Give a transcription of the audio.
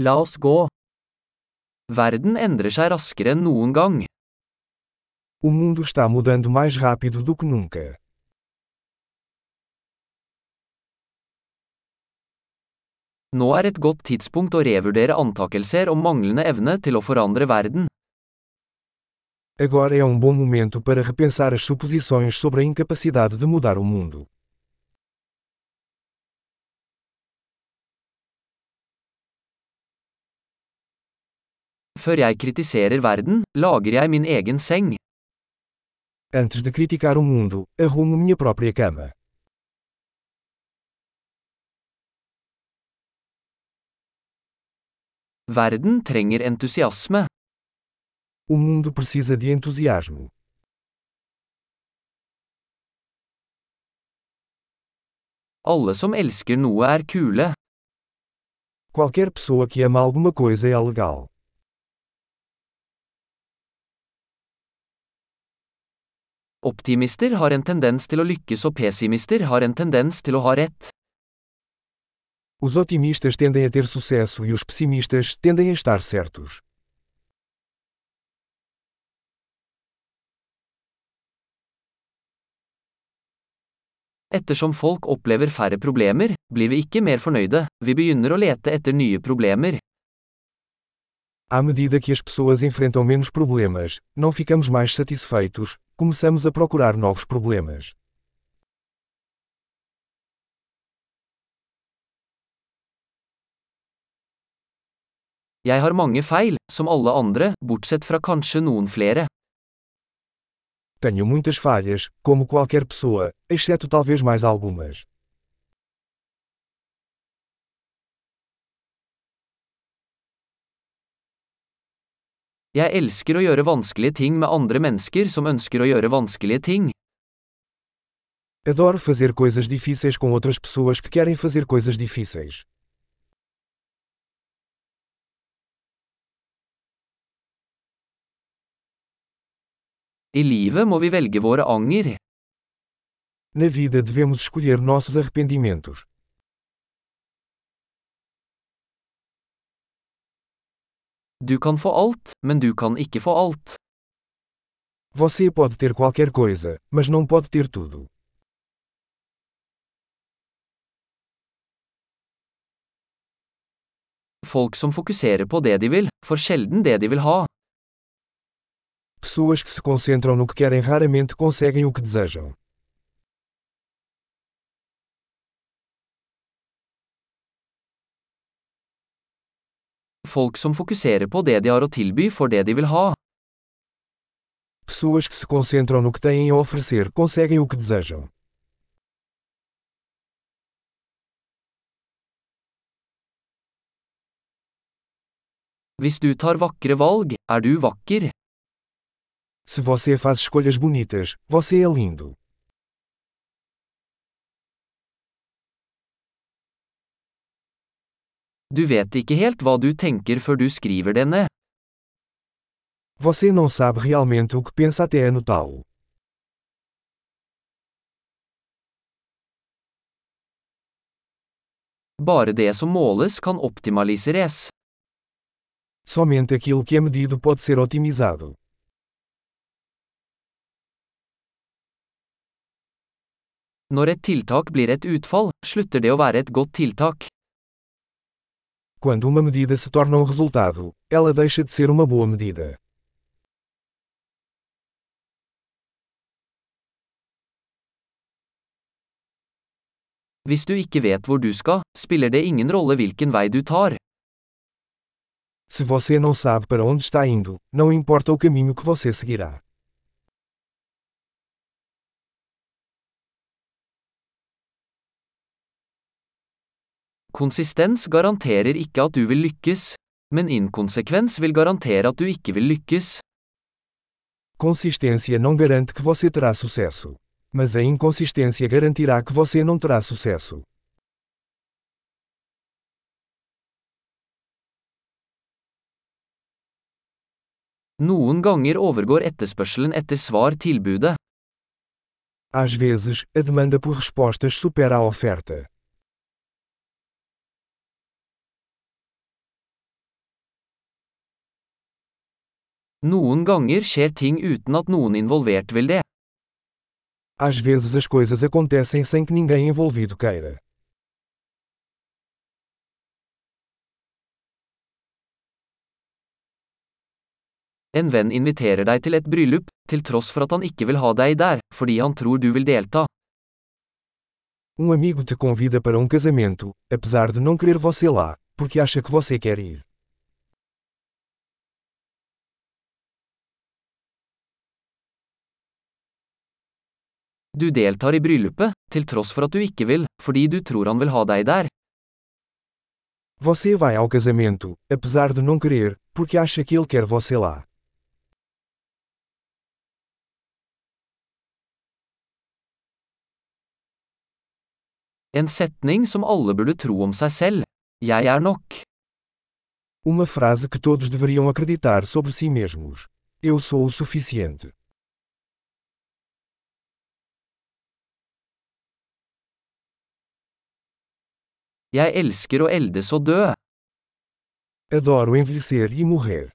La oss gå. Verden endrer seg raskere enn noen gang. O mundo está mudando mais rápido do que nunca. Nå er et godt tidspunkt å revurdere antakelser om manglende evne til å forandre verden. Agora é um bom momento para repensar as suposições sobre a incapacidade de mudar o mundo. Før jeg kritiserer verden, lager jeg min egen seng. Antes de criticar o mundo, arrumo minha própria cama. Verden trenger entusiasme. O mundo precisa de entusiasmo. Alle som elsker noe er kule. Qualquer pessoa que ama alguma coisa é legal. Optimister har en tendens til å lykkes og pessimister har en tendens til å ha rett. Os otimistas tendem a ter sucesso e os pessimistas tendem a estar certos. Ettersom folk opplever færre problemer, blir vi ikke mer fornøyde, vi begynner å lete etter nye problemer. À medida que as pessoas enfrentam menos problemas, não ficamos mais satisfeitos, começamos a procurar novos problemas. Jeg har mange feil, som alle andre, bortsett fra kanskje noen flere. Tenho muitas falhas, como qualquer pessoa, exceto talvez mais algumas. Jeg elsker å gjøre vanskelige ting med andre mennesker som ønsker å gjøre vanskelige ting. Adoro fazer coisas difíceis com outras pessoas que querem fazer coisas difíceis. I livet må vi velge våre anger. Na vida devemos escolher nossos arrependimentos. Du kan få alt, men du kan ikke få alt. Você pode ter qualquer coisa, mas não pode ter tudo. Folk som fokuserer på det de vil, får sjelden det de vil ha. Pessoas que se concentram no que querem raramente conseguem o que desejam. Folk som fokuserer på det de har å tilby, får det de vil ha. Pessoas que se concentram no que têm a oferecer conseguem o que desejam. Hvis du tar vakre valg, er du vakker. Se você faz escolhas bonitas, você é lindo. Du vet ikke helt hva du tenker før du skriver det ned. Você não sabe realmente o que pensa até anotá-lo. Bare det som måles kan optimaliseres. Somente aquilo que é medido pode ser otimizado. Når et tiltak blir et utfall, slutter det å være et godt tiltak. Quando uma medida se torna um resultado, ela deixa de ser uma boa medida. Hvis du ikke vet hvor du skal, spiller det ingen rolle hvilken vei du tar. Se você não sabe para onde está indo, não importa o caminho que você seguirá. Konsistens garanterer ikke at du vil lykkes, men inkonsekvens vil garantere at du ikke vil lykkes. Consistência não garante que você terá sucesso. Mas a inconsistência garantirá que você não terá sucesso. Noen ganger overgår etterspørselen etter svar tilbudet. Às vezes, a demanda por respostas supera a oferta. Noen ganger skjer ting uten at noen involvert vil det. Às vezes as coisas acontecem sem que ninguém envolvido queira. En venn inviterer deg til et bryllup, til tross for at han ikke vil ha deg der, fordi han tror du vil delta. Um amigo te convida para um casamento, apesar de não querer você lá, porque acha que você quer ir. Du deltar i bryllupet, til tross for at du ikke vil, fordi du tror han vil ha deg der. Você vai ao casamento, apesar de não querer, porque acha que ele quer você lá. En setning som alle burde tro om seg selv. Jeg er nok. Uma frase que todos deveriam acreditar sobre si mesmos. Eu sou o suficiente. Jeg elsker å eldes og dø. Adoro envelhecer e morrer.